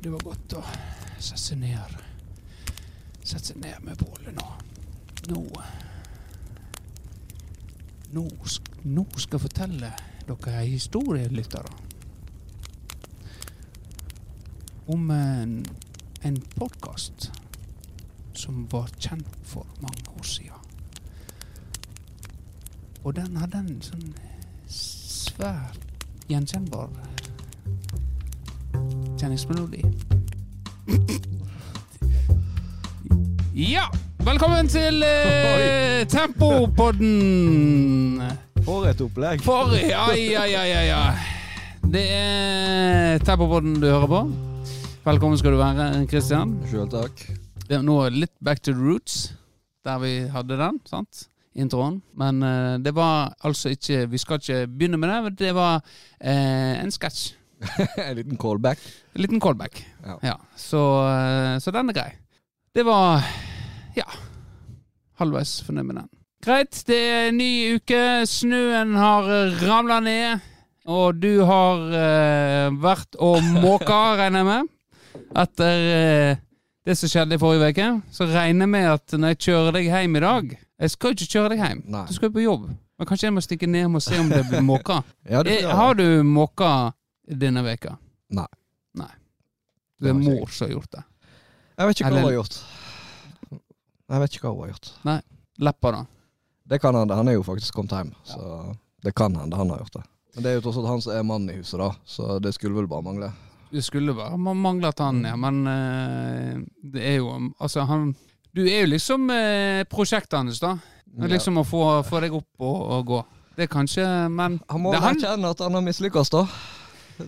det var godt å sette seg ned. Sette seg ned med bålet nå. Nå Nå, nå skal jeg fortelle dere ei historie, lyttere. Om en, en podkast som var kjent for mange år siden. Og den hadde en sånn svært gjenkjennbar kjenningsmelodi. Ja! Velkommen til eh, Tempopodden! For et opplegg. For ja, ja, ja, ja, ja. Det er Tempopodden du hører på. Velkommen skal du være, Christian. Sjøl takk. Det er nå litt back to the roots, der vi hadde den. sant? Introen. Men eh, det var altså ikke Vi skal ikke begynne med det. men Det var eh, en sketsj. en liten callback. En liten callback. Ja. Ja, så, eh, så den er grei. Det var ja halvveis fornøyd med den. Greit, det er en ny uke. Snøen har ramla ned. Og du har uh, vært og måka, regner jeg med. Etter uh, det som skjedde i forrige uke. Så regner jeg med at når jeg kjører deg hjem i dag Jeg skal jo ikke kjøre deg hjem. Nei. Du skal jo på jobb. Men kanskje jeg må stikke ned og se om det blir måka. Ja, Eh, Har du måka denne veka? Nei. Nei. Det er Det ikke mor som har gjort det. Jeg vet ikke hva Eller- hun har gjort. Jeg vet ikke hva hun har gjort. Nei. Leppa, da. Det kan hende. Han er jo faktisk kommet hjem, så det kan hende han har gjort det. Men det er jo tross alt han som er mannen i huset, da, så det skulle vel bare mangle. Det skulle bare man manglet han, ja. Men eh, det er jo Altså, han Du er jo liksom eh, prosjektet hans, da. Det er Liksom å få, få deg opp og, og gå. Det er kanskje Men Han må det er han- erkjenne at han har mislykkes, da.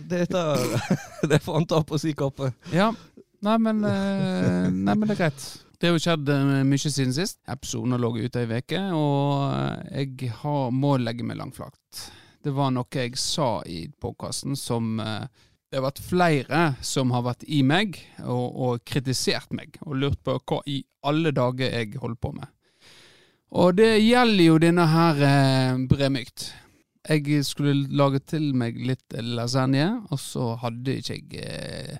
Det, er- det får han ta på si kappe. Ja. Nei, men, eh, nei, men det er greit. Det har jo skjedd eh, mye siden sist. Episoden lå ute ei uke, og eh, jeg har, må legge meg langflakt. Det var noe jeg sa i podkasten som Det har vært flere som har vært i meg og, og kritisert meg og lurt på hva i alle dager jeg holder på med. Og det gjelder jo denne her eh, bremykt. Jeg skulle lage til meg litt lasagne, og så hadde ikke jeg eh,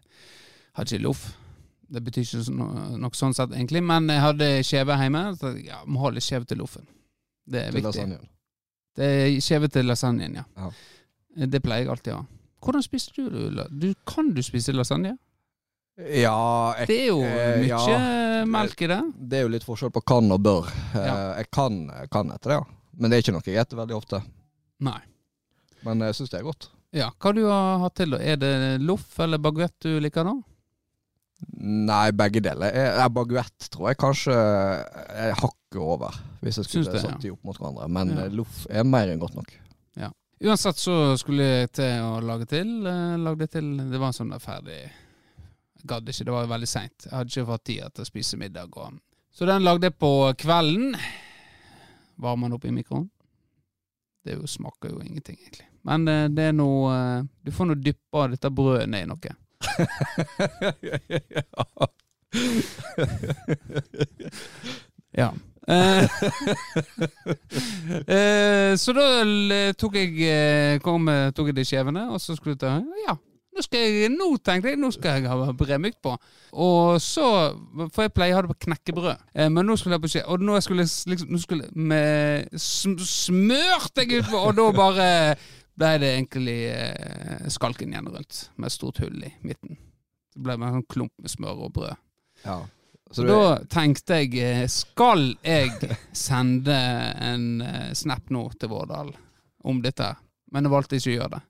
hadde ikke loff. Det betyr ikke noe, noe sånn sett, egentlig, men jeg hadde skjeve hjemme. Så ja, må ha litt skjeve til loffen. Det er Til viktig. lasagnen. Det er skjeve til lasagnen, ja. Ja. Det pleier jeg alltid å ha. Hvordan spiser du? Du, kan du spise lasagne? Ja, jeg, Det er jo eh, mye ja. melk i det. det er jo litt forskjell på kan og bør. Eh, Ja. Jeg kan, kan etter det, ja. Men det er ikke noe jeg spiser veldig ofte. Nei. Men jeg syns det er godt. Ja, Hva du har hatt til, da? Er det loff eller baguett du liker nå? Nei, begge deler. Jeg, jeg Baguett tror jeg kanskje jeg hakker over, hvis jeg skulle det, ja. satt de opp mot hverandre. Men Ja. eh, loff er mer enn godt nok. Uansett så skulle jeg til å lage til. Eh, lagde til Det var sånn der ferdig gadd ikke, det var veldig seint. Jeg hadde ikke fått tid til å spise middag. Og... Så den lagde jeg på kvelden. Varmer den opp i mikroen. Det jo, smaker jo ingenting, egentlig. Men eh, det er noe eh, Du får nå dyppe dette brødet ned i noe. Ja. Eh, eh, så da tok jeg eh, kom, tok jeg de skjevene, og så skulle jeg ta Ja, nå, jeg, nå tenkte jeg nå skal jeg ha bremykt på. Og så For jeg pleier å ha det på knekkebrød. Eh, men nå skulle jeg på skje... Og nå skulle jeg liksom Nå skulle med, sm Smørte jeg utpå, og da bare ble det egentlig eh, skalken igjen rundt, med et stort hull i midten. Det ble en sånn klump med smør og brød. Ja. Så da tenkte jeg eh, Skal jeg sende en eh, snap nå til Vårdal om dette? Men jeg valgte ikke å gjøre det.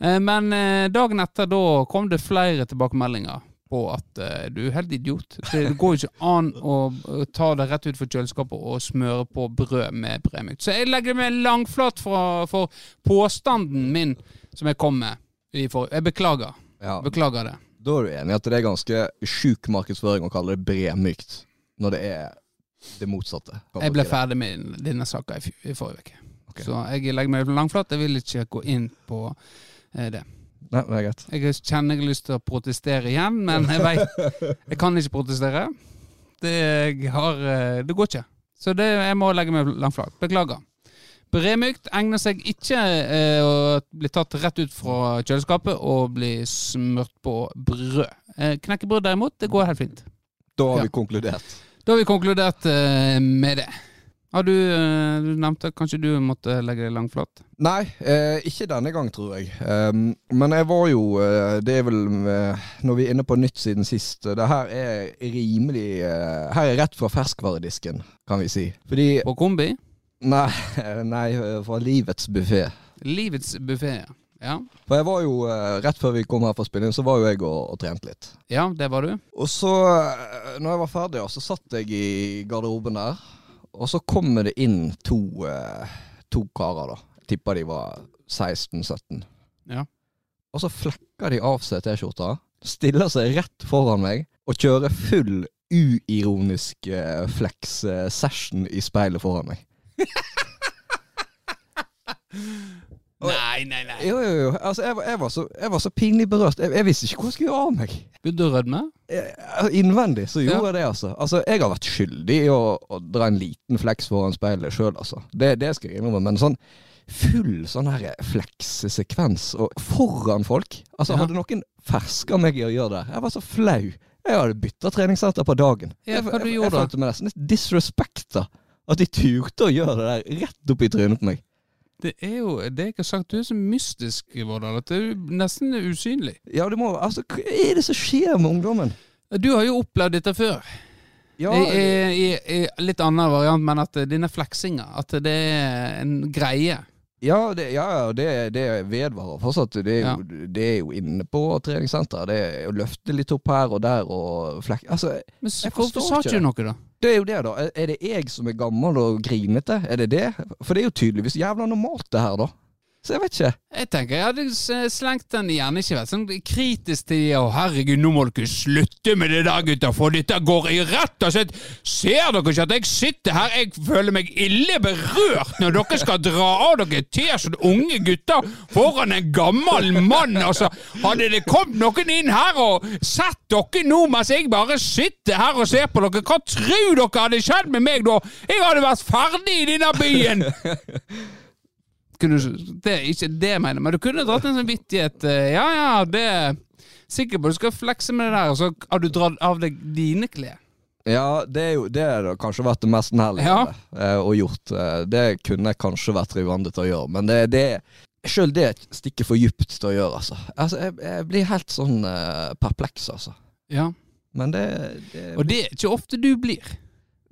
Eh, Men eh, dagen etter da kom det flere tilbakemeldinger på at eh, du er helt idiot. Det går jo ikke an å ta det rett ut fra kjøleskapet og smøre på brød med bremykt. Så jeg legger meg langflat for, for påstanden min som jeg kom med. Jeg beklager. ja, Beklager det. da er du enig i at det er ganske sjuk markedsføring å kalle det bremykt, når det er det motsatte? Jeg ble ferdig med denne saka i, i forrige uke. Okay. Så jeg legger meg langflat. Jeg vil ikke gå inn på det. Nei, det er greit. Jeg kjenner jeg har lyst til å protestere igjen, men jeg vet Jeg kan ikke protestere. Det, har, eh, det går ikke. Så det, jeg må legge meg langflat. Beklager. Bremykt egner seg ikke eh, å bli tatt rett ut fra kjøleskapet og bli smurt på brød. Eh, knekkebrød derimot, det går helt fint. Da har Ja. vi konkludert. Da har vi konkludert eh, med det. Har du, eh, du nevnte kanskje du måtte legge deg langflat? Nei, eh, ikke denne gang, tror jeg. Um, men jeg var jo eh, Det er vel eh, Når vi er inne på nytt siden sist Det her er rimelig Her er rett fra ferskvaredisken, kan vi si. Fordi På kombi? Nei, nei fra Livets buffé. Livets buffé. Ja. For jeg var jo Rett før vi kom her for spilling, så var jo jeg og, og trente litt. ja, det var du. Og så, når jeg var ferdig, så satt jeg i garderoben der. Og så kommer det inn to, eh, to karer, da. Tipper de var 16-17. Ja. Og så flekker de av seg T-skjorta, stiller seg rett foran meg og kjører full uironisk eh, flex-session i speilet foran meg. Nei, nei, nei. Jo, jo, jo. Altså, jeg, var- jeg, var, så, jeg var så pinlig berørt. Jeg, jeg visste ikke hva jeg skulle gjøre av meg. Begynte du å rødme? Innvendig så gjorde Ja. jeg det, altså. Altså, Jeg har vært skyldig i å, å dra en liten fleks foran speilet sjøl, altså. Det, det skal jeg innrømme. Men sånn full sånn her fleksesekvens og foran folk Altså, Ja. hadde noen ferska meg i å gjøre det? Jeg var så flau. Jeg hadde bytta treningssenter på dagen. Ja, jeg, hva du jeg, da? jeg da? følte meg nesten litt disrespekta. At de turte å gjøre det der rett opp i trynet på meg. Det er jo det jeg har sagt. Du er så mystisk, Vårdal, at du er nesten usynlig. Ja, det må Altså, hva er det som skjer med ungdommen? Du har jo opplevd dette før. Ja, I, i, i, litt annen variant, men at denne fleksinga, at det er en greie. Ja, det, ja, ja, det, det vedvarer fortsatt. Det er, jo, det er jo inne på treningssenteret. Det er å løfte litt opp her og der og flekk... Altså, Men Jeg hvorfor forstår sa ikke ikke du noe, da? Det er jo det, da. Er- det jeg som er gammel og grinete? Er det det? For det er jo tydeligvis jævla normalt, det her, da. Så jeg vet ikke. Jeg tenker jeg hadde slengt den igjen, ikke vært sånn kritisk til Å herregud, nå må dere slutte med det der, gutter, for dette går i rett og slett Ser dere ikke at jeg sitter her? Jeg føler meg ille berørt når dere skal dra av dere T-skjorte, unge gutter, foran en gammel mann. Altså, hadde det kommet noen inn her og sett dere nå mens jeg bare sitter her og ser på dere, hva tror dere hadde skjedd med meg da? Jeg hadde vært ferdig i denne byen! kunne, det er ikke det jeg mener, men du kunne dratt en sånn vittighet. eh, Ja, ja, det er Sikker på du skal flekse med det der, og så har du dratt av deg dine klær. Ja, det er jo det har kanskje vært det mest nærliggende eh, å gjort. Eh, det kunne kanskje vært rivende til å gjøre, men det, det Sjøl det stikker for djupt til å gjøre, altså. altså jeg, jeg blir helt sånn eh, perpleks, altså. Ja. Men det, det Og det er ikke ofte du blir.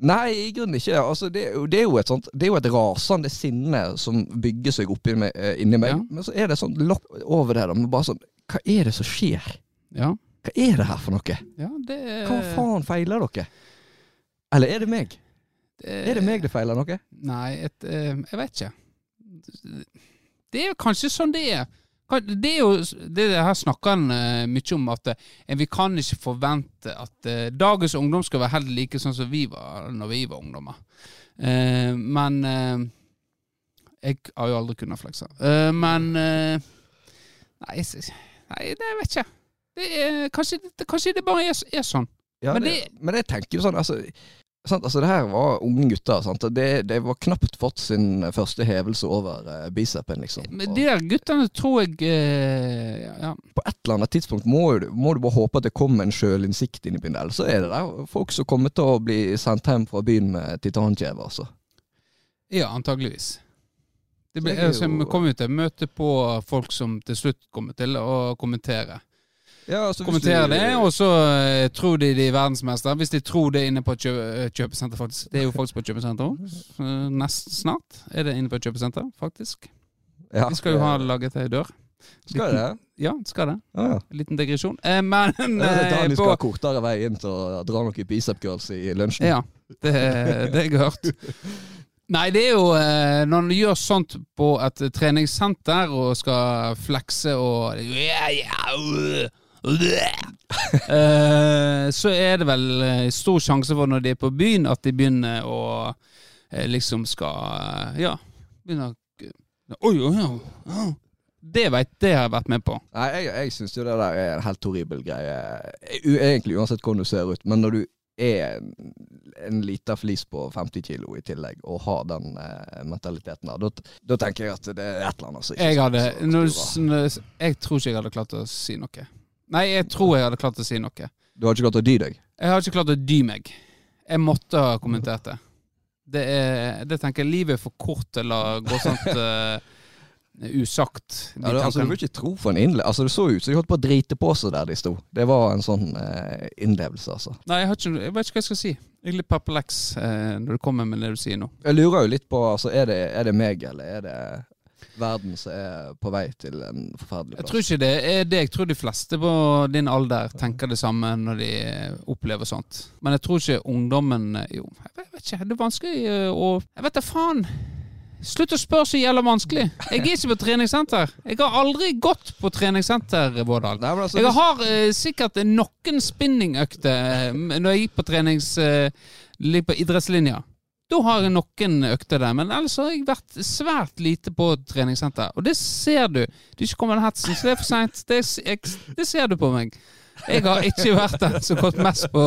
Nei, i grunnen ikke. Altså, det, det, er jo et sånt, det er jo et rasende sinne som bygger seg opp inni eh, inni meg. Ja. Men så er det sånn lokk over det. da, men bare sånn, Hva er det som skjer? Ja. Hva er det her for noe? ja det Hva faen feiler dere? Eller er det meg? Er det meg det feiler noe? Nei, et, eh, jeg vet ikke. Det er jo kanskje sånn det er. Det er jo det her snakker han uh, mye om, at uh, vi kan ikke forvente at uh, dagens ungdom skal være helt like sånn som vi var når vi var ungdommer. Eh, men eh, Jeg har jo aldri kunnet flekse. Eh, men eh, nei, nei, det vet jeg ikke. Det er, kanskje, det, kanskje det bare er, er sånn. Ja, Men det, det- men jeg tenker jo sånn, altså, sant, altså Det her var unge gutter. Sant? Det, det var knapt fått sin første hevelse over eh, bicepen, liksom. Men de der guttene tror jeg eh, ja, på et eller annet tidspunkt må, du- må du bare håpe at det kommer en sjølinnsikt inn i byen. Ellers så er det der folk som kommer til å bli sendt hjem fra byen med titankjeve, altså. Ja, antageligvis. Det Så blir, det er altså, jo- Vi kommer jo til å møte på folk som til slutt kommer til å kommentere. Ja, altså, Kommentere du- det, og så eh, tror de de er verdensmester. Hvis de tror det inne på kjø eh, kjøpesenter, faktisk. Det er jo faktisk på et kjøpesenter òg. Nest snart er det inne på et kjøpesenter, faktisk. ja, Vi skal jo ha laget ei dør. Skal det? Ja, skal det. Ah, ja. Liten digresjon. Eh, men eh, Daniel skal på, ha kortere vei inn til å dra noen bicep girls i lunsjen. Ja, det, det har jeg hørt. Nei, det er jo eh, når du gjør sånt på et treningssenter og skal flekse og ja, øh, eh, Så er det vel eh, stor sjanse for når de er på byen, at de begynner å eh, liksom skal Ja, begynner å Oi, oi, oi. Det vet det har jeg vært med på. Nei, jeg, jeg syns jo det der er en helt horribel greie. Egentlig uansett hvordan du ser ut. Men når du er en, en liten flis på 50 kilo i tillegg, og har den eh, mentaliteten der, da, tenker jeg at det er et eller annet som ikke Jeg hadde når, Jeg tror ikke jeg hadde klart å si noe. Nei, jeg tror jeg hadde klart å si noe. Du har ikke klart å dy deg? Jeg har ikke klart å dy meg. Jeg måtte ha kommentert det. Det, er, det tenker jeg livet er for kort til å gå sånt uh, usagt. Ja, det, altså, du vil ikke tro for en innle... Altså, det så ut som de holdt på å drite på seg der de sto. Det var en sånn uh, innlevelse, altså. Nei, jeg, ikke, jeg, vet ikke hva jeg skal si. Jeg er litt perpleks uh, når du kommer med det du sier nå. Jeg lurer jo litt på, altså, er det, er det meg, eller er det verden som er på vei til en forferdelig plass. Jeg tror ikke det er det. Jeg tror de fleste på din alder tenker det samme når de opplever sånt. Men jeg tror ikke ungdommen Jo, jeg vet ikke. Det er vanskelig eh, å Jeg vet da faen. Slutt å spørre så jævla vanskelig. Jeg er ikke på treningssenter. Jeg har aldri gått på treningssenter, Vårdal. Altså, jeg har uh, sikkert noen spinningøkter når jeg gikk på trenings... Uh, på idrettslinja. Da har jeg noen økter der, men ellers har jeg vært svært lite på treningssenter. Og det ser du. Du ikke kommet hetsen, så det er for seint. Det, det, ser du på meg. Jeg har ikke vært den som har gått mest på,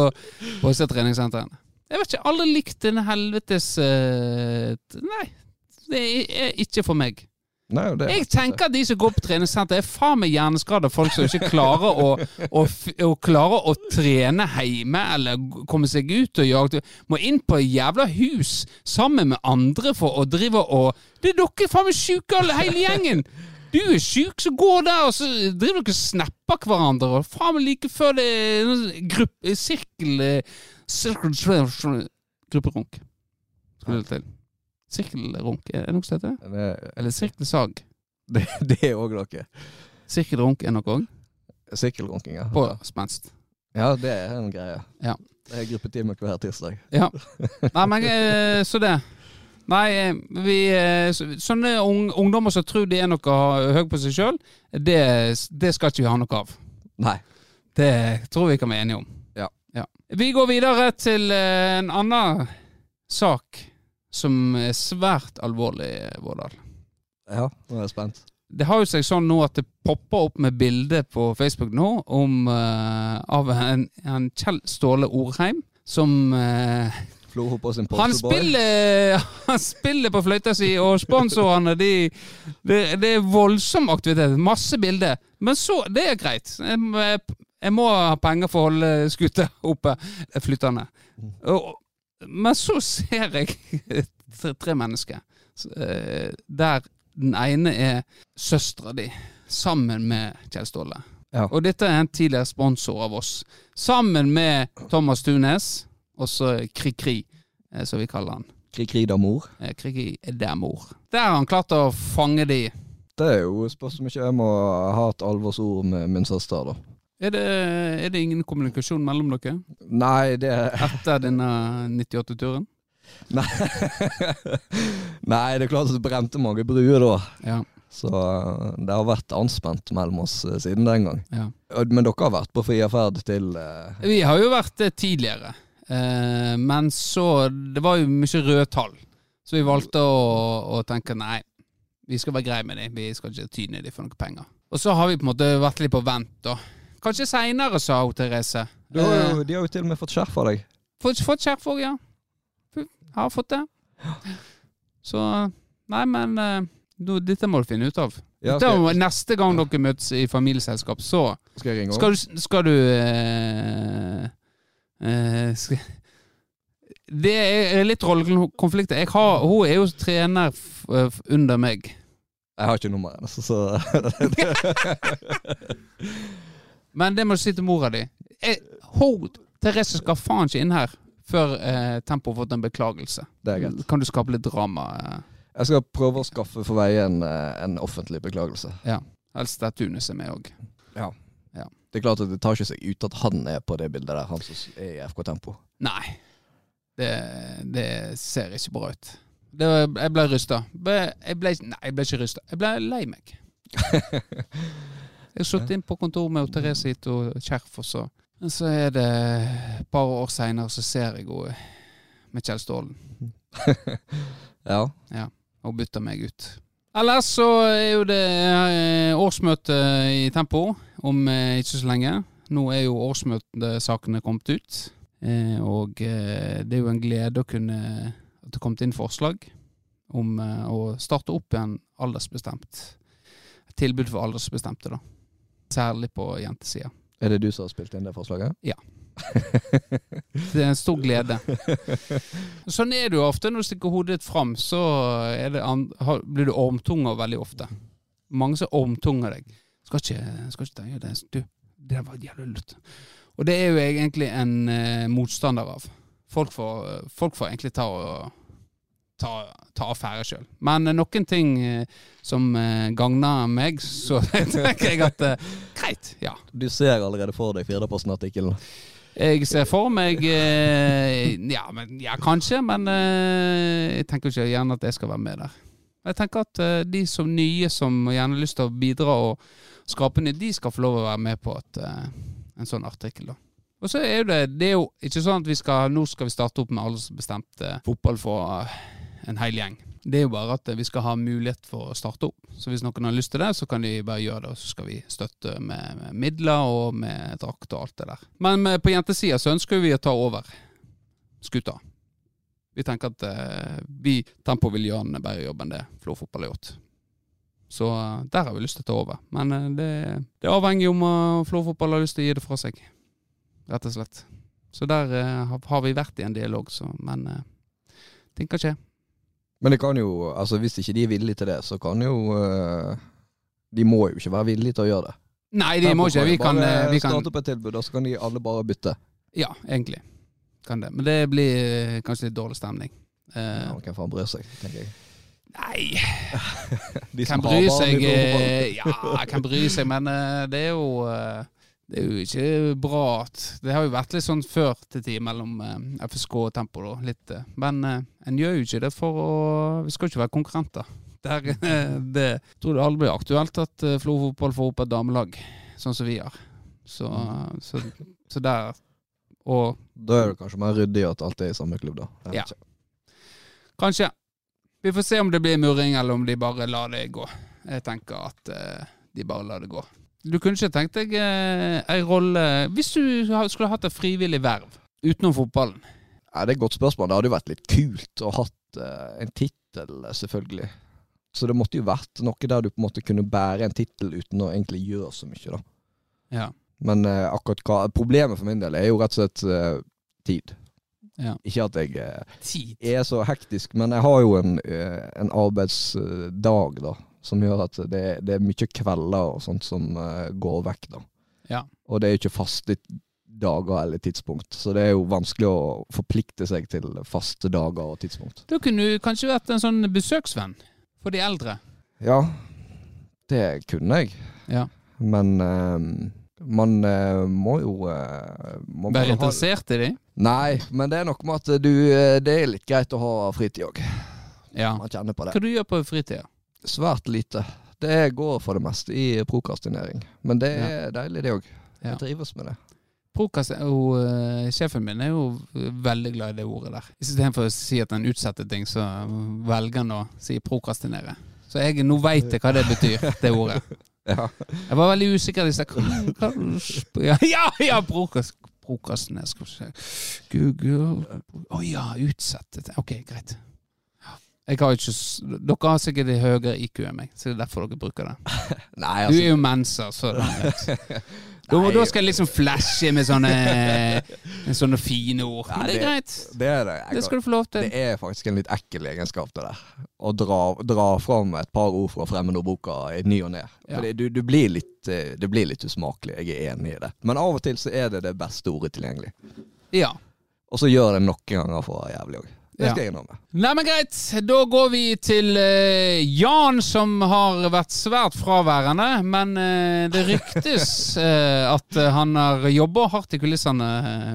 på disse treningssentrene. Jeg vet ikke, aldri likt den helvetes uh, Nei, det er ikke for meg. Nei, jeg tenker at de som går på treningssenter, er faen meg hjerneskadde folk som ikke klarer å, å, å, klarer å trene hjemme eller komme seg ut og jage. Må inn på et jævla hus sammen med andre for å drive og Det er dere faen meg sjuke, hele gjengen! Du er sjuk, så gå der, og så driver dere og snapper hverandre. Og faen meg like før det er gruppe, sirkel Sirkel Grupperunk. Skulle det til. Sirkelrunk, er det noe som heter det? Eller sirkelsag. Det, det er òg noe. Sirkelrunk er noe òg? Sirkelrunking, ja. På spenst. Ja, det er en greie. Ja. Det er gruppetime hver tirsdag. Ja. Nei, men eh, så det. Nei, eh, vi eh, Sånne ungdommer som tror de er noe høy på seg sjøl, det, det, skal ikke vi ha noe av. Nei. Det tror vi kan være enige om. Ja. ja. Vi går videre til en annen sak som er svært alvorlig, Vårdal. Ja, nå er jeg spent. Det har jo seg sånn nå at det popper opp med bilde på Facebook nå om, uh, av en, en, Kjell Ståle Orheim som uh, han spiller, han spiller på fløyta si, og sponsorene de, det, det, er voldsom aktivitet. Masse bilder. Men så Det er greit. Jeg, jeg må ha penger for å holde skuta oppe flytende. Mm. Og, men så ser jeg tre, mennesker eh, der den ene er søstera di, sammen med Kjell Ståle. Ja. Og dette er en tidligere sponsor av oss. Sammen med Thomas Tunes, og så Kri-Kri, eh, som vi kaller han. Kri-Kri da mor? Eh, Kri-Kri der mor. Der har han klart å fange de. Det er jo spørs om ikke jeg må ha et alvorsord med min søster, da. Er det, er det, ingen kommunikasjon mellom dere? Nei, det Etter denne 98-turen? Nei. Nei, det er klart at det brente mange bruer da. Ja. Så uh, det har vært anspent mellom oss uh, siden den gang. Ja. Men dere har vært på frierferd til uh... Vi har jo vært det tidligere. men så Det var jo mye røde tall. Så vi valgte å, å tenke nei, vi skal være greie med dem. Vi skal ikke tyne dem for noen penger. Og så har vi på en måte vært litt på vent, da. Kanskje seinere, sa hun Therese. Jo, jo, de har jo til og med fått skjerf av deg. Fått, fått skjerf òg, ja. Har fått det. Så Nei, men uh, dette må du finne ut av. Ja, okay. må, neste gang dere møtes i familieselskap, så Skal jeg ringe Skal du, skal du eh, eh, skal, Det er litt rollekonflikter. Hun er jo trener under meg. Jeg har ikke nummeret hennes, så Men det må du si til mora di. Hold Therese skal faen ikke inn her før eh, Tempo har fått en beklagelse. Det er greit. Kan du skape litt drama? Eh? Jeg skal prøve å skaffe for veie en, eh, en, offentlig beklagelse. Ja. Helst der Tunis er med òg. Ja. ja. Det er klart at det tar ikke seg ut at han er på det bildet der, han som er i FK Tempo. Nei. Det, det ser ikke bra ut. Det, jeg ble rysta. Jeg ble, nei, jeg ble ikke rysta. Jeg ble lei meg. Jeg sittet inn på kontoret med Therese Hito Kjerf, og så, så er det et par år seinere så ser jeg henne med Kjell Stålen. ja. ja. Og bytter meg ut. Ellers så er jo det eh, årsmøte i Tempo om eh, ikke så lenge. Nå er jo årsmøtesakene kommet ut. Eh, og det er jo en glede å kunne at det er kommet inn forslag om å starte opp igjen aldersbestemt. Et tilbud for aldersbestemte, da. Særlig på jentesida. Er det du som har spilt inn det forslaget? Ja. det er en stor glede. Sånn er det jo ofte når du stikker hodet ditt fram, så blir du ormtunger veldig ofte. Mange som ormtunger deg. Skal ikke, skal ikke tenke det. Du, det var jævlig lurt. Og det er jo egentlig en uh, motstander av. Folk får, folk får egentlig ta og ta, ta affære sjøl. Men noen ting eh, som eh, gagner meg, så tenker jeg at eh, greit, ja. Du ser allerede for deg Firdaposten-artikkelen? Jeg ser for meg ja, men, ja, kanskje, men jeg tenker ikke gjerne at jeg skal være med der. Jeg tenker at de som nye som gjerne har lyst til å bidra og skape nytt, de skal få lov å være med på et, en sånn artikkel. da. Og så er det, det er jo ikke sånn at vi skal, nå skal vi starte opp med alle bestemte fotball for en hel gjeng. Det er jo bare at vi skal ha mulighet for å starte opp. Så hvis noen har lyst til det, så kan de bare gjøre det, og så skal vi støtte med, midler og med drakt og alt det der. Men på jentesida så ønsker vi å ta over skuta. Vi tenker at eh, vi Tempo vil gjøre en bedre jobb enn det Flå fotball har gjort. Så uh, der har vi lyst til å ta over. Men det, det, er avhengig om uh, fotball har lyst til å gi det fra seg, rett og slett. Så der har vi vært i en dialog, så, men ting kan skje. Men det kan jo, altså hvis ikke de er villige til det, så kan jo uh, De må jo ikke være villige til å gjøre det. Nei, de må ikke. Vi kan, bare eh, vi kan starte opp et tilbud, og så kan de alle bare bytte. Ja, egentlig. Kan det. Men det blir eh, kanskje litt dårlig stemning. Ja, Hvem faen bryr seg, tenker jeg. Nei Hvem bryr seg? Ja, hvem bryr seg, men det er jo det er jo ikke bra at Det har jo vært litt sånn før til tid mellom eh, FSK og Tempo, da, litt. Eh, men eh, en gjør jo ikke det for å Vi skal jo ikke være konkurrenter. Der, det jeg tror det aldri blir aktuelt at Flo fotball får opp et damelag, sånn som vi har. Så, mm. så, så, der Og Da er det kanskje mer ryddig at alt er i samme klubb, da. Ja. Kanskje. Vi får se om det blir murring, eller om de bare lar det gå. Jeg tenker at de bare lar det gå. Du kunne ikke tenkt deg eh, ei rolle Hvis du skulle hatt et frivillig verv utenom fotballen? Ja, Det er et godt spørsmål. Det hadde jo vært litt kult å hatt eh, en tittel, selvfølgelig. Så det måtte jo vært noe der du på en måte kunne bære en tittel uten å egentlig gjøre så mye, da. Ja. Men eh, akkurat hva Problemet for min del er jo rett og slett eh, tid. Ja. Ikke at jeg eh, er så hektisk, men jeg har jo en, eh, en arbeidsdag, da som gjør at det, det er mye kvelder og sånt som uh, går vekk, da. Ja. Og det er jo ikke faste dager eller tidspunkt, så det er jo vanskelig å forplikte seg til faste dager og tidspunkt. Da kunne du kanskje vært en sånn besøksvenn for de eldre? Ja, det kunne jeg. Ja. Men uh, man uh, må jo uh, må Være interessert i dem? Nei, men det er noe med at du Det er litt greit å ha fritid òg. Ja. Man kjenner på det. Hva du gjør på fritida? Svært lite. Det går for det meste i prokastinering. Men det er ja. deilig, det òg. Jeg ja. trives med det. Prokast, og, uh, sjefen min er jo veldig glad i det ordet der. Istedenfor å si at han utsetter ting, så velger han å si prokrastinere. Så jeg nå veit jeg hva det betyr, det ordet. ja. Jeg var veldig usikker. Ja, ja, ja prokast, se Google Å oh, ja, utsette. Ok, greit. Jeg har ikke, dere har sikkert høyere IQ enn meg, så det er derfor dere bruker det. Nei, altså. Du er jo menser, så da, da, skal jeg liksom flashe med sånne, med sånne fine ord. Nei, det er greit. Det, er det. det skal du få lov til. Det er faktisk en litt ekkel egenskap, det der. Å dra, dra fram et par ord fra fremmedordboka i ny og ne. Ja. Du, du, blir litt, eh, det blir litt usmakelig, jeg er enig i det. Men av og til så er det det beste ordet tilgjengelig. Ja. Og så gjør det noen ganger for jævlig òg. Det skal jeg innrømme. Nei, men Greit. Da går vi til uh, Jan, som har vært svært fraværende. Men uh, det ryktes uh, at han har jobba hardt i kulissene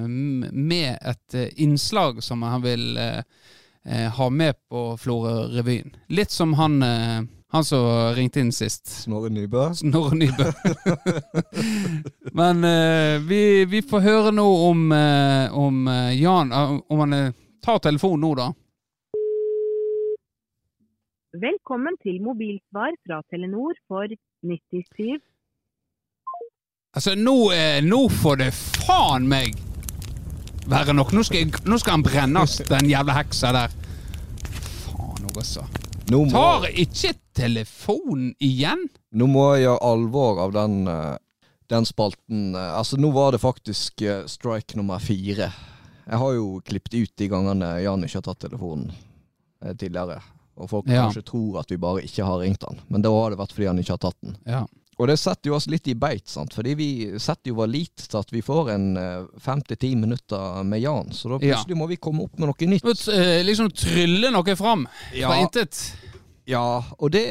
med et innslag som han vil ha med på Florø-revyen. Litt som han han som ringte inn sist. Snorre Nybø? Snorre Nybø. Men vi, vi, får høre nå om, om Jan Om han er Ta telefonen nå, da. Velkommen til mobilsvar fra Telenor for 97 Altså, nå, eh, nå får det faen meg være nok. Nå skal, jeg, nå skal han brennes, den jævla heksa der. Faen òg, altså. Må, Tar ikke telefonen igjen? Nå må jeg gjøre alvor av den uh, den spalten eh, Altså, nå var det faktisk eh, strike nummer fire. Jeg har jo klippet ut de gangene Jan ikke har tatt telefonen eh, tidligere. Og folk Ja. kanskje tror at vi bare ikke har ringt han, men da har det vært fordi han ikke har tatt den. Ja. Og det setter jo oss litt i beit, sant? fordi vi setter jo vår lit til at vi får en eh, fem til ti minutter med Jan. Så da Ja. plutselig må vi komme opp med noe nytt. Må eh, liksom trylle noe fram fra intet. Ja, og det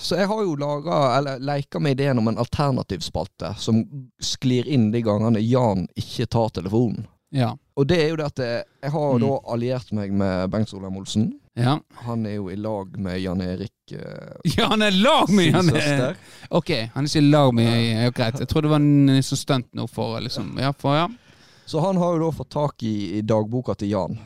Så jeg har jo laga, eller leika med ideen om en alternativspalte som sklir inn de gangene Jan ikke tar telefonen. Ja. Og det er jo det at jeg, har Mm. da alliert meg med Bengt Solheim Olsen. ja. Han er jo i lag med Jan Erik Uh, Ja, han er i lag med sin han er. Ok, han er ikke i lag med ja, Greit. Jeg trodde det var en sånn stunt nå for liksom Ja, for ja. Så han har jo da fått tak i, i dagboka til Jan.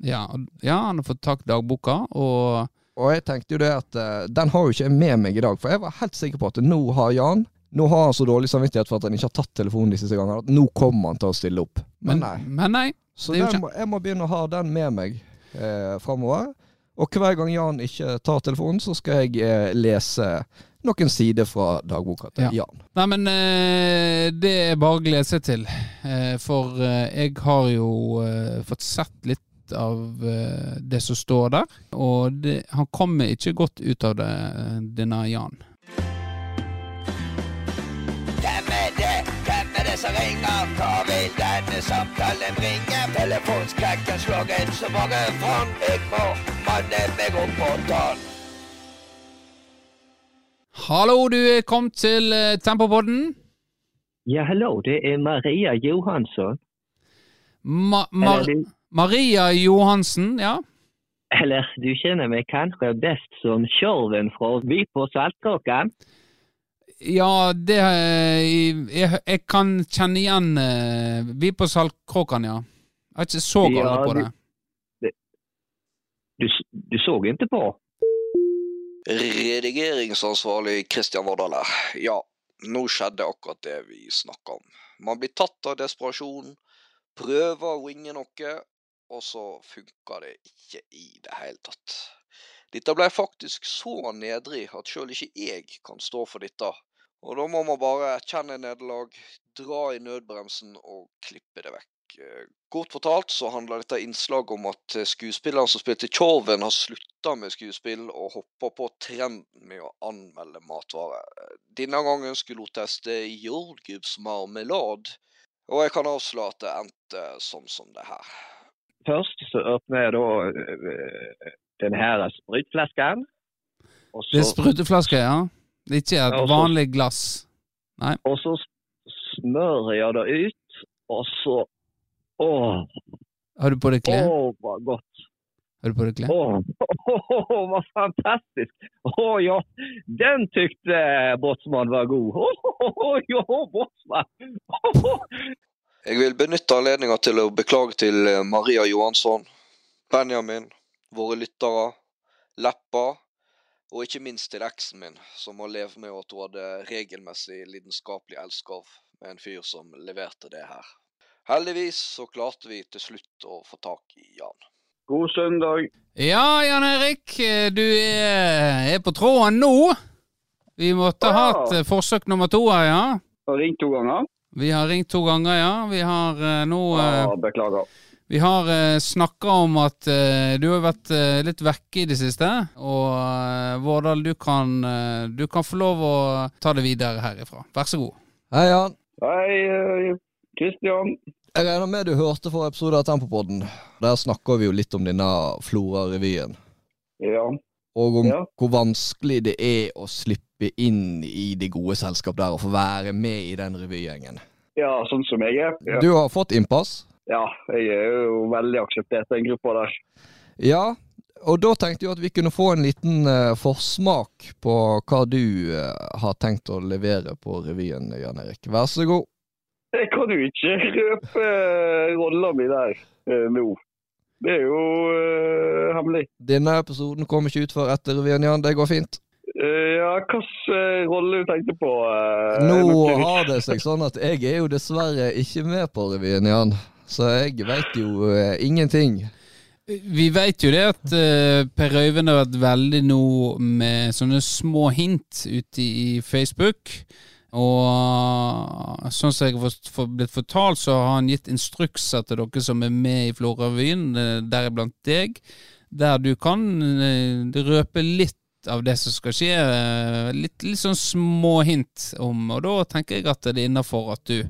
Ja, ja, han har fått tak i dagboka, og Og jeg tenkte jo det at uh, den har jo ikke jeg med meg i dag, for jeg var helt sikker på at nå har Jan Nå har han så dårlig samvittighet for at han ikke har tatt telefonen de siste gangene, at nå kommer han til å stille opp. Men nei. Men nei. Så den må, jeg må begynne å ha den med meg eh, framover. Og hver gang Jan ikke tar telefonen, så skal jeg eh, lese noen sider fra dagboka til Ja. Jan. Nei, men eh, det er bare å glede seg til. Eh, for eh, jeg har jo eh, fått sett litt av eh, det som står der. Og det, han kommer ikke godt ut av det, denne Jan. Som ringer? Hva vil denne samtalen bringe? Telefonskrekken slår inn så mange fram. Jeg må manne meg opp på tann. Hallo, du er kommet til eh, Tempopodden. Ja, hallo, det er Maria Johansson. Ma Mar Maria Johansen, ja. eller du kjenner meg kanskje best som Tjorven fra By på Saltkråkan? Ja, det eh, jeg, jeg kan kjenne igjen eh, Vi på Saltkråkan, ja. Jeg har ikke så gale Ja, på det. Du, du så ikke på? Redigeringsansvarlig Kristian Vårdal her. Ja, nå skjedde akkurat det vi snakka om. Man blir tatt av desperasjon, prøver å ringe noe, og så funker det ikke i det hele tatt. Dette ble faktisk så nedrig at sjøl ikke jeg kan stå for dette. Og da må man bare erkjenne nederlag, dra i nødbremsen og klippe det vekk. Eh, Kort fortalt så handler dette innslaget om at eh, skuespilleren som spilte Tjorven har slutta med skuespill og hoppa på trenden med å anmelde matvarer. Eh, Denne gangen skulle hun teste jordgubbsmarmelade, og jeg kan avslå at det endte sånn som det her. Først så åpner jeg da denne den her spritflasken. Det er spruteflaske, ja. Det er ikke et også, vanlig glass. Nei. og så smører jeg det ut, og så Åh, Har du på deg klær? åh, hva godt. Har du på deg klær? Åh, åh, fantastisk fantastiskt! Åh, ja, den tykte Båtsmann var god. Åh, å ja, Båtsmann! Jeg vil benytte anledninga til å beklage til eh, Maria Johansson, Benjamin, våre lyttere, Leppa, og ikke minst til eksen min, som må leve med at hun hadde regelmessig lidenskapelig elskov med en fyr som leverte det her. Heldigvis så klarte vi til slutt å få tak i Jan. God søndag. Ja, Jan Erik, du er, på tråden nå. Vi måtte ha Ja. eh, forsøk nummer to her, ja. Har ringt to ganger. Vi har ringt to ganger, ja. Vi har eh, nå eh, beklager. Vi har uh, snakka om at eh, du har vært eh, litt vekke i det siste. Og uh, Vårdal, du kan, eh, du kan få lov å ta det videre herifra. Vær så god. Hei, Jan. Hei, Kristian. Jeg regner med du hørte forrige episode av Tempopodden. Der snakker vi jo litt om denne Flora-revyen. Ja. Og om Ja. hvor vanskelig det er å slippe inn i det gode selskap der og få være med i den revygjengen. ja, sånn som jeg er. Ja. Du har fått innpass? Ja, jeg er jo veldig akseptert i den gruppa der. Ja. Og da tenkte jeg at vi kunne få en liten eh, forsmak på hva du eh, har tenkt å levere på revyen, Jan Erik. Vær så god. Jeg kan jo ikke røpe uh, rolla mi der eh, nå. Det er jo uh, hemmelig. Denne episoden kommer ikke ut før etter revyen, Jan. Det går fint. Uh, ja, hvilken rolle du tenkte på? Uh, Nå har det seg sånn at jeg er jo dessverre ikke med på revyen, Jan. Så jeg veit jo eh, ingenting. Vi vet jo det at uh, Per Øyvind har vært veldig nå med sånne små hint ute i Facebook. Og sånn som jeg har blitt fortalt, så har han gitt instrukser til dere som er med i Florøvyen, eh, deriblant deg, der du kan eh, røpe litt av det som skal skje. eh, Litt, litt sånn små hint om, og da tenker jeg at det er innafor at du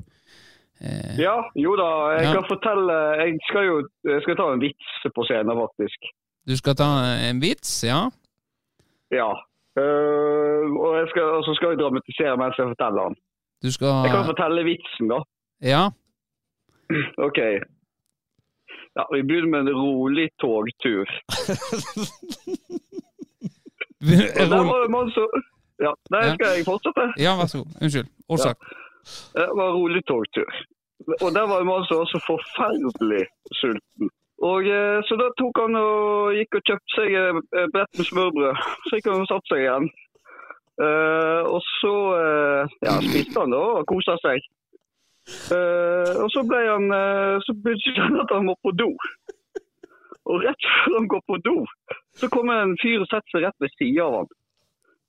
eh, Ja, jo da. Jeg Ja. kan fortelle Jeg skal jo jeg skal ta en vits på scenen, faktisk. Du skal ta en vits, ja? Ja. Uh, og skal, og så skal jeg dramatisere mens jeg forteller den. Du skal Jeg kan fortelle vitsen, da. Ja? OK. Ja, Vi begynner med en rolig togtur. Og der var det en mann som Ja, der Ja. skal jeg fortsette. Ja, vær så god. Unnskyld. Årsak. Det var en rolig togtur. Og der var man altså som var så forferdelig sulten. Og eh, Så da tok han og gikk og kjøpte seg eh, et brett med smørbrød. Så gikk han og satte seg igjen. Eh, og så eh, ja, spiste han da og kosa seg. Eh, og så ble han eh, Så begynte han at han må på do. Og rett før han går på do, så kommer en fyr og setter seg rett ved siden av han.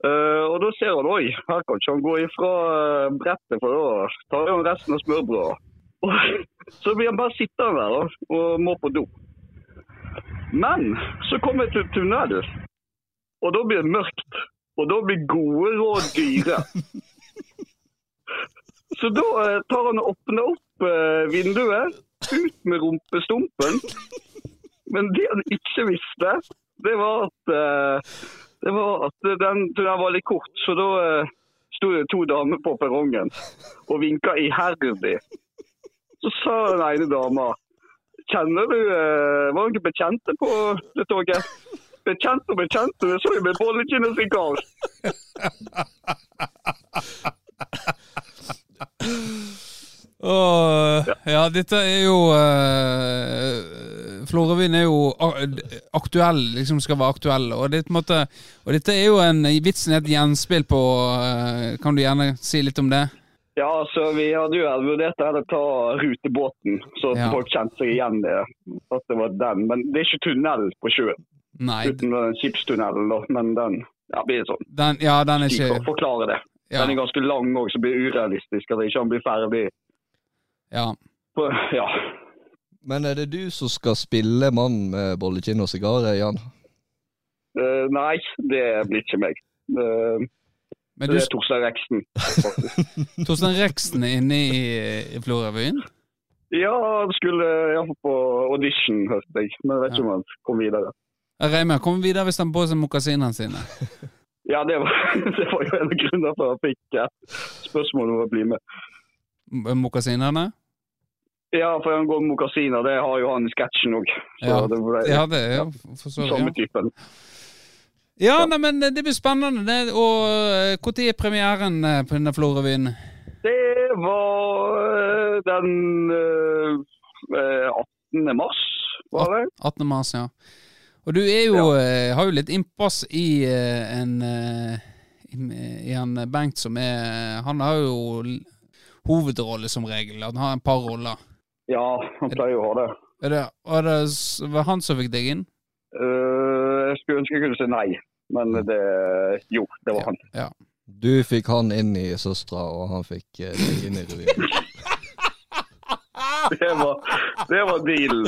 Eh, og da ser han oi, her kan ikke han gå ifra eh, brettet, for da tar han resten av smørbrødet. Så blir han bare sittende der da, og må på do. Men så kommer jeg til tunnel, og da blir det mørkt. Og da blir gode råd dyre. Så da uh, tar han og åpner opp uh, vinduet, ut med rumpestumpen. Men det han ikke visste, det var at, det var at den tunnelen var litt kort. Så da eh, sto det to damer på perrongen og vinka iherdig. Så sa den ene dama Kjenner du Var Var dere bekjente på det toget? Bekjente og bekjente, det så jo med bollekinn og sigar. Åh, ja, dette er jo uh, Florøvyen er jo aktuell, liksom skal være aktuell. Og, det, på en måte, og dette er jo en vitsen er et gjenspill på eh, Kan du gjerne si litt om det? Ja, så vi hadde jo vurdert å ta rutebåten, så Ja. folk kjente seg igjen det. At det var den. Men det er ikke tunnel på sjøen, Nei, uten den skipstunnelen. da. Men den ja, blir sånn. den, ja, den er De ikke kan forklare det. ja, Den er ganske lang òg, så det blir urealistisk at ikke han blir ferdig. ja. På, ja. Men er det du som skal spille mann med bollekinn og sigar, Jan? Uh, nei, det blir ikke meg. Uh, Men det er Torstein Reksten. faktisk. Torstein Reksten er inne i, i Florøvyen? ja, han skulle iallfall på audition, hørte jeg. Men jeg vet ikke om han kom videre. Jeg regner med han kommer videre hvis han på seg mokasinene sine. Ja, det var, det var jo en av grunnene for at jeg fikk ja, spørsmål om å bli med. Mokasinene? Ja, for han går med mokasiner. Det har jo han i sketsjen òg. Ja. det ble Ja, det er jo for så vidt. samme Ja. typen. Ja, nei, men det blir spennende. Det. Og når er premieren eh, på denne Florøvyen? Det var eh, den eh, 18. mars, var det? 18. mars, ja. Og du er jo, ja. har jo litt innpass i eh, en eh, i, i en Bengt som er Han har jo hovedrolle som regel. Han har en par roller. Ja, han pleier jo å ha det. Er det, var det var han som fikk deg inn? Uh, jeg skulle ønske jeg kunne si nei, men det Jo, det var han. Ja. Du fikk han inn i Søstra, og han fikk eh, deg inn i revyen. Det var, det var dealen.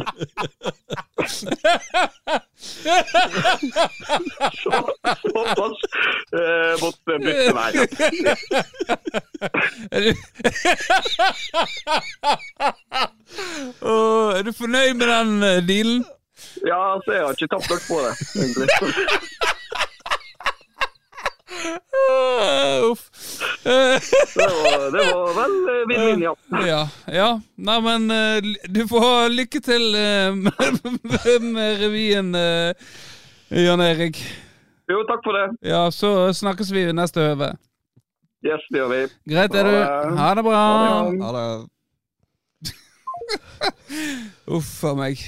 Så, såpass eh, måtte bytte vei. Er du, Åh, er du fornøyd med den eh, dealen? Ja, altså, jeg har ikke tapt nok på det, egentlig. Åh, Uff. Eh, Det var, det var vel eh, vinn-vinn, ja. Ja, ja. Nei, men eh, du får ha lykke til eh, med, med revyen, eh, Jan Erik. Jo, takk for det. Ja, så snakkes vi neste høve. Yes, det gjør vi. Greit, er du? Ha det. Bra. Ha det Uff a meg.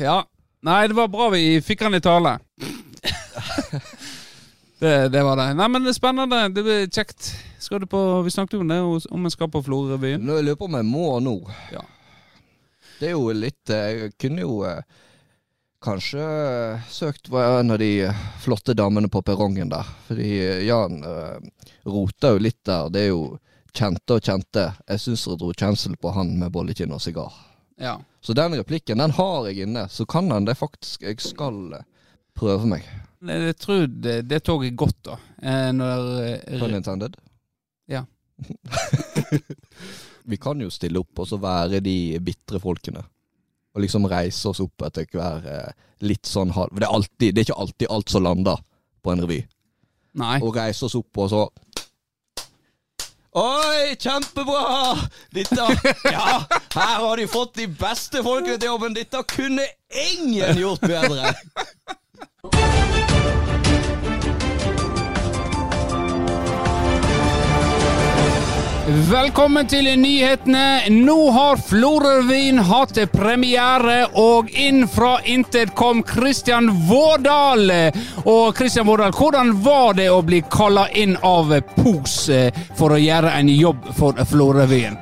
Ja. Nei, det var bra vi fikk han i tale. Det, det var det. Nei, men det er spennende. Det blir kjekt. Skal du på, Vi snakket jo om det, om en skal på Florø-revyen. Jeg lurer på om jeg må nå. Ja. Det er jo litt eh, Jeg kunne jo eh, kanskje eh, søkt på en av de flotte damene på perrongen der. Fordi Jan eh, roter jo litt der. Det er jo kjente og kjente. Jeg syns dere dro kjensel på han med bollekinn og sigar. Ja. Så den replikken, den har jeg inne. Så kan han det faktisk Jeg skal prøve meg. Jeg tror det, det tok jeg godt, da. Eh, når eh, Pun intended? Ja. Vi kan jo stille opp og så være de bitre folkene. Og liksom reise oss opp etter hver eh, litt sånn halv... Det er, alltid, det er ikke alltid alt som lander på en revy. Nei. Og reise oss opp og så Oi, kjempebra! Dette Ja, her har de fått de beste folkene til jobben. Dette kunne ingen gjort bedre. Velkommen til nyhetene. Nå har Florø-revyen hatt premiere, og inn fra intet kom Kristian Vårdal. Og Kristian Vårdal, hvordan var det å bli kalla inn av Pos eh, for å gjøre en jobb for Florø-revyen?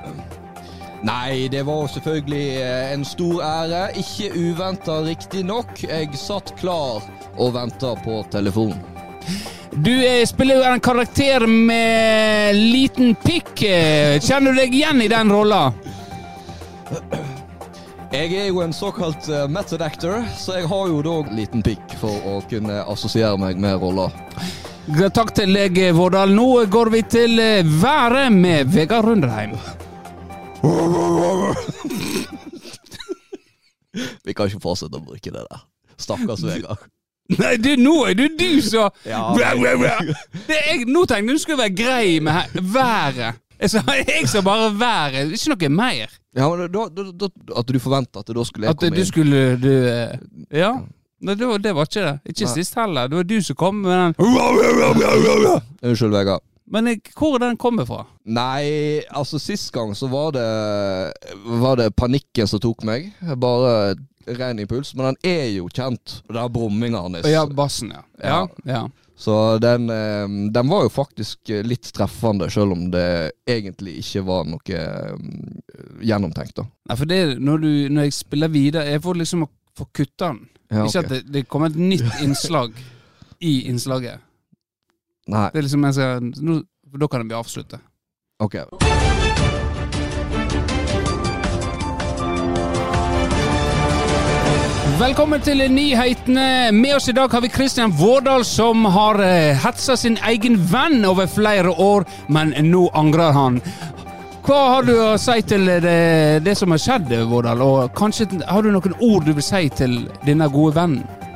Nei, det var selvfølgelig eh, en stor ære. Ikke uventa, riktignok. Jeg satt klar og venta på telefonen. Du eh, spiller jo en karakter med liten pikk. Eh, Kjenner du deg igjen i den rolla? Jeg er jo en såkalt eh, method actor, så jeg har jo da liten pikk for å kunne assosiere meg med roller. Takk til deg, Vårdal. Nå går vi til været med Vegard Rundheim. Vi kan ikke fortsette å bruke det der. Stakkars Vegard. Nei, du, nå er det du som. Det Nå tenkte jeg du skulle være grei med været. Jeg sa, jeg sa bare været, ikke noe mer. Ja, men da, da, da, At du forventa at da skulle jeg At komme du inn. skulle du, eh, Ja. Nei, det, var, det var ikke det. Ikke Nei. sist heller. Det var du som kom med den. Unnskyld, Vegard. Men hvor er den kommer fra? Nei, altså sist gang så var det Var det panikken som tok meg. Bare ren impuls. Men den er jo kjent. Det er brumminga hans. Ja, bassen, ja. Ja, ja. Så den, eh, den var jo faktisk litt treffende, selv om det egentlig ikke var noe eh, gjennomtenkt. da Nei, for det, når, du, når jeg spiller videre Jeg får liksom å få kutta den. ja, Ikke at det, det kommer et nytt innslag i innslaget. Nei, Det er liksom jeg skal, nå, for Da kan vi avslutte. ok. Velkommen til nyhetene. Med oss i dag har vi Kristian Vårdal, som har eh, hetsa sin egen venn over flere år, men nå angrer han. Hva har du å si til det, det som har skjedd, Vårdal? Og kanskje har du noen ord du vil si til denne gode vennen?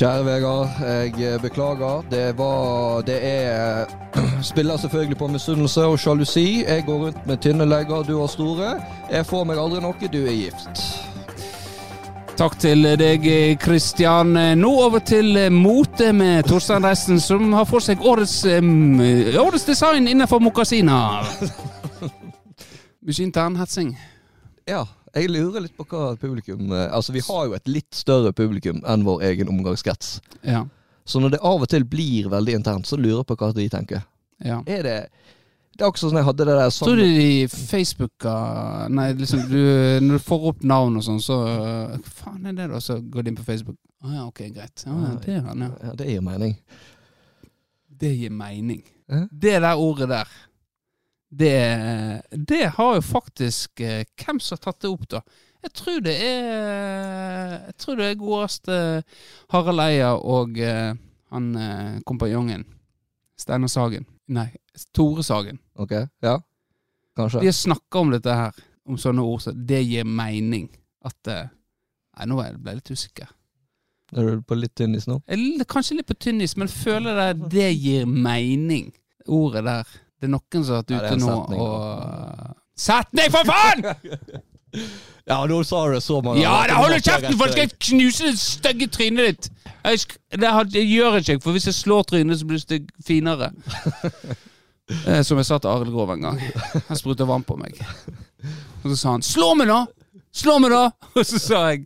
Kjære Vegard, jeg eh, beklager. Det var Det er Spiller selvfølgelig på misunnelse og sjalusi. Jeg går rundt med tynne legger, du har store. Jeg får meg aldri noe, du er gift. Takk til deg, Kristian. Nå over til mote med Torstein Resten, som har for seg årets, årets design innenfor mokasiner. Mye internhetsing. Ja, jeg lurer litt på hva publikum eh, Altså, vi har jo et litt større publikum enn vår egen omgangskrets. Ja. Så når det av og til blir veldig internt, så lurer jeg på hva de tenker. ja. Er det Det er akkurat sånn jeg hadde det der Tror du de Facebooka Nei, liksom du, når du får opp navn og sånn, så Hva faen er det, da? Så går de inn på Facebook. Å ja, ok, greit. Ja, det er han, ja. Ja, det gir mening. Det gir mening. Eh? Det der ordet der, det, det har jo faktisk eh, Hvem som har tatt det opp, da? Jeg tror det er Jeg tror det er godeste Harald Eia og eh, han eh, kompanjongen. Steinar Sagen. Nei, Tore Sagen. Ok, ja? Kanskje? De har snakka om dette her, om sånne ord, så det gir mening. At eh, Nei, nå ble jeg litt usikker. Er du på litt tynn is nå? Jeg kanskje litt på tynn is, men føler det, det gir mening. Ordet der. Det er noen som har vært ute nå setning, og Setning, for faen! Ja, nå sa du det så mange Ja, da holder kjeften, for skal jeg knuse det stygge trynet ditt! Jeg, det, har- det gjør jeg ikke, for hvis jeg slår trynet, så blir det finere. Eh, Som jeg sa til Arild Grov en gang. Han spruta vann på meg. Og så sa han 'slå meg, da'! Slå meg, da! Og så sa jeg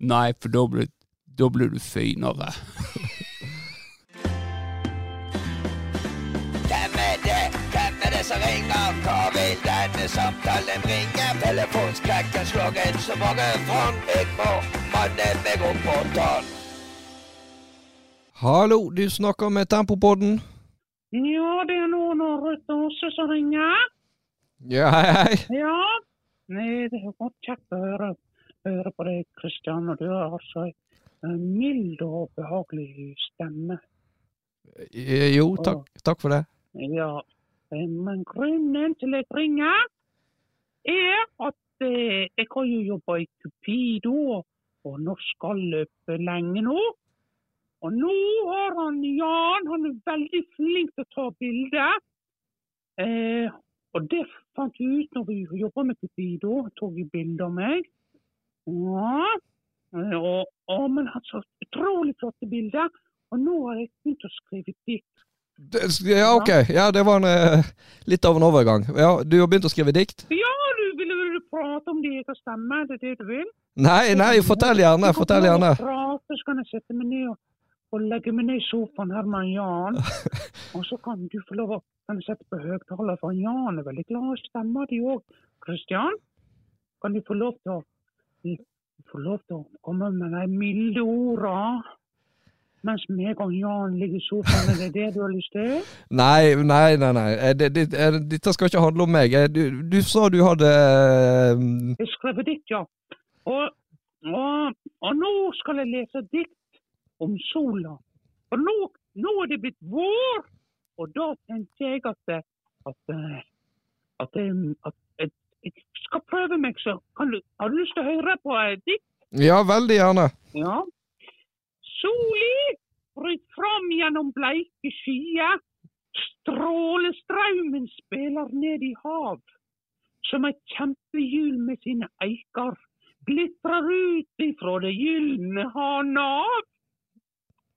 nei, for da blir, du finere. Ringer? Hva vil denne samtalen bringe? Telefonskrekken slår inn så mange fang. Jeg må manne meg opp på tann. Hallo, du snakker med Tempopodden. Ja, det er noen av Ruth Åse som ringer. Ja, hei, hei. Ja. Nei, det er godt kjekt å høre, høre på deg, Kristian. Og du har altså en mild og behagelig stemme. Eh, Jo, takk, takk for det. Ja, men grunnen til at jeg ringer, er at eh, jeg har jo jobba i Cupido og norsk galløp lenge nå. Og nå har han Jan, han er veldig flink til å ta bilder. Eh, og det fant vi ut når vi jobba med Cupido, tok vi bilder av meg. Ja, eh, og, og, men han så utrolig flotte bilder. Og nå har jeg begynt å skrive dikt. Det, ja, ok. Ja, det var en, eh, litt av en overgang. Ja, du har begynt å skrive dikt? Ja, du ville vil du prate om det har stemme? Er det det du vil? Nei, nei, fortell gjerne. Fortell gjerne. Prate, så kan jeg sette meg ned og, og legge meg ned i sofaen her med Jan. og så kan du få lov å kan sette på høyttaler, for Jan er veldig glad i stemma di òg. Kristian, kan du få lov til å få lov til å komme med de milde orda mens meg og Jan ligger i sofaen? Er det det du har lyst til? Nei, nei, nei. nei. Eh, det- det- eh, Dette skal ikke handle om meg. Eh, Du, du sa du hadde Jeg skrev dikt, ja. Og, og, og nå skal jeg lese dikt om sola. For nå, nå er det blitt vår, og da tenkte jeg at, at, at, at, jeg skal prøve meg, så kan du, har du lyst til å høre på et dikt? Ja, veldig gjerne. Ja. Soli bryt fram gjennom bleike skyer. Strålestraumen spiller ned i hav. Som et kjempehjul med sine eiker glitrer ut ifra det gylne har nav.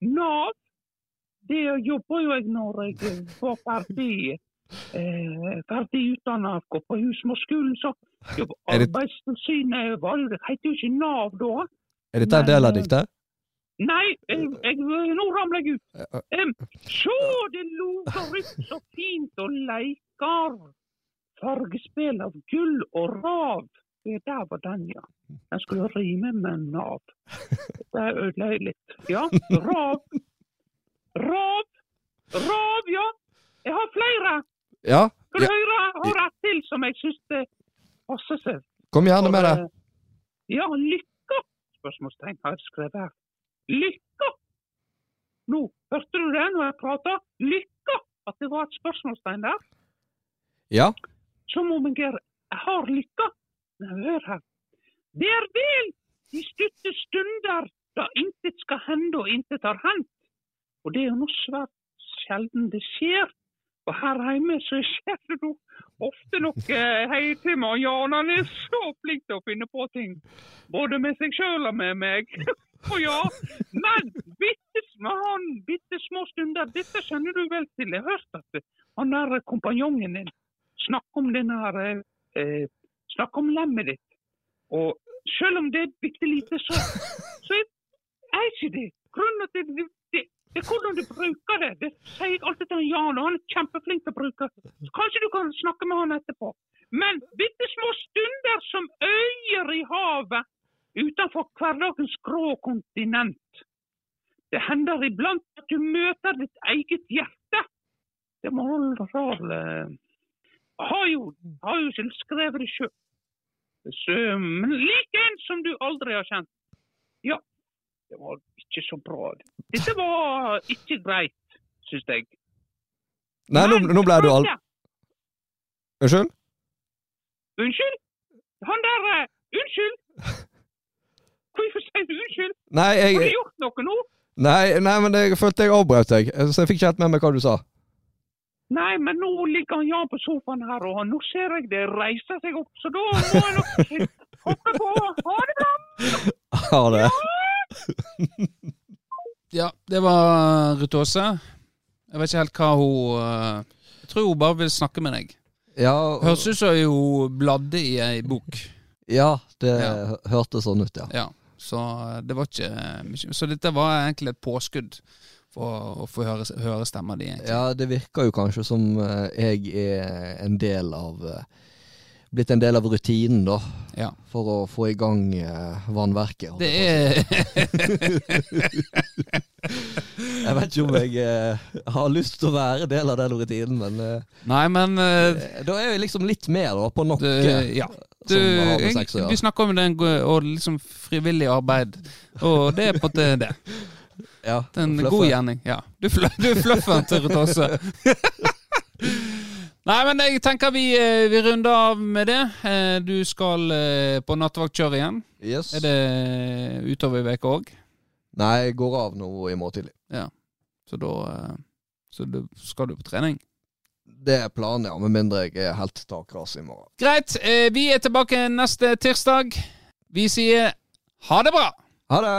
Nav, det jobba jo jeg når jeg var ferdig. Eh, ferdig utdanna på husmorskolen, så jobber Arbeidstilsynet heter jo ikke Nav da. Er dette en del av diktet? Nei, jeg, jeg, nå ramler jeg ut. Um, Sjå, det lover ut så fint og leikar. Fargespill av gull og rav. Det der var den, ja. Den skulle rime med Nav. Det ødela jeg litt. Ja, rav. Rav. Rav, ja. Jeg har flere. Ja. Skal du ja. høre? Har et til som jeg syns passer seg. Kom gjerne med det. Eh, Ja, lykke? Spørsmålstegn har jeg skrevet her. Lykka! Nå, hørte du det når jeg prata? Lykka! At det var et spørsmålstegn der. Ja. Som om jeg Jeg har lykka. Hør her. Det er vel de stutte stunder da intet skal hende og intet har hendt. Og det er jo noe svært sjelden det skjer. Og her hjemme så skjer det jo ofte noe hei til meg. Jan han er så flink til å finne på ting. Både med seg sjøl og med meg. Og ja, men bitte, han, bitte små stunder, dette kjenner du vel til. Jeg har hørt at han der kompanjongen din snakker om den her eh, Snakker om lemmet ditt. Og selv om det er bitte lite, så, så er ikke det. Grunnen til det, det, det er hvordan du bruker det. Det sier jeg alltid til Jan, og han er kjempeflink til å bruke det. Så Kanskje du kan snakke med han etterpå. Men bitte små stunder som øyer i havet utenfor kontinent. Det hender iblant at du møter ditt eget hjerte. Det må rar eh, Har jo, har jo selv skrevet det sjøl. Men lik en som du aldri har kjent. Ja, det var ikke så bra. Dette var ikke greit, syns jeg. Nei, nå, nå ble du al... Unnskyld? Unnskyld? Han der eh, Unnskyld! Hvorfor sier du unnskyld? Nei, Har du gjort noe nå? nei, nei, men jeg følte jeg avbrøt deg, så jeg fikk ikke helt med meg hva du sa. Nei, men nå ligger han Jan på sofaen her, og nå ser jeg det reiser seg opp, så da må jeg nok hoppe på. Ha det bra! Ha det. Ja, det var Ruth Åse. Jeg vet ikke helt hva hun eh, Jeg tror hun bare vil snakke med deg. Ja, Høres ut som hun bladde i ei bok. ja det Ja. hørtes sånn ut, ja. Ja, så det var ikke mye Så dette var egentlig et påskudd for å få høre, høre stemma di. egentlig. Ja, det virker jo kanskje som eh, jeg er en del av eh, Blitt en del av rutinen, da. Ja. For å få i gang eh, vannverket. Det er Jeg vet ikke om jeg eh, har lyst til å være del av den rutinen, men eh, Nei, men eh, da er vi liksom litt mer da, på noe du, ja. Du, som har med jeg, sex å gjøre. vi snakker om det og liksom frivillig arbeid, og det er på en måte det. Ja, Det er en god gjerning. Ja. Du, fl du fluffer en til også. Nei, men jeg tenker vi, eh, vi runder av med det. Eh, Du skal eh, på nattevaktkjør igjen. Yes. Er det utover i veka òg? Nei, jeg går av nå i morgen tidlig. Så da eh, Så da skal du på trening. Det er planen, ja. Med mindre jeg er helt takras i morgen. Greit. eh, Vi er tilbake neste tirsdag. Vi sier ha det bra! Ha det!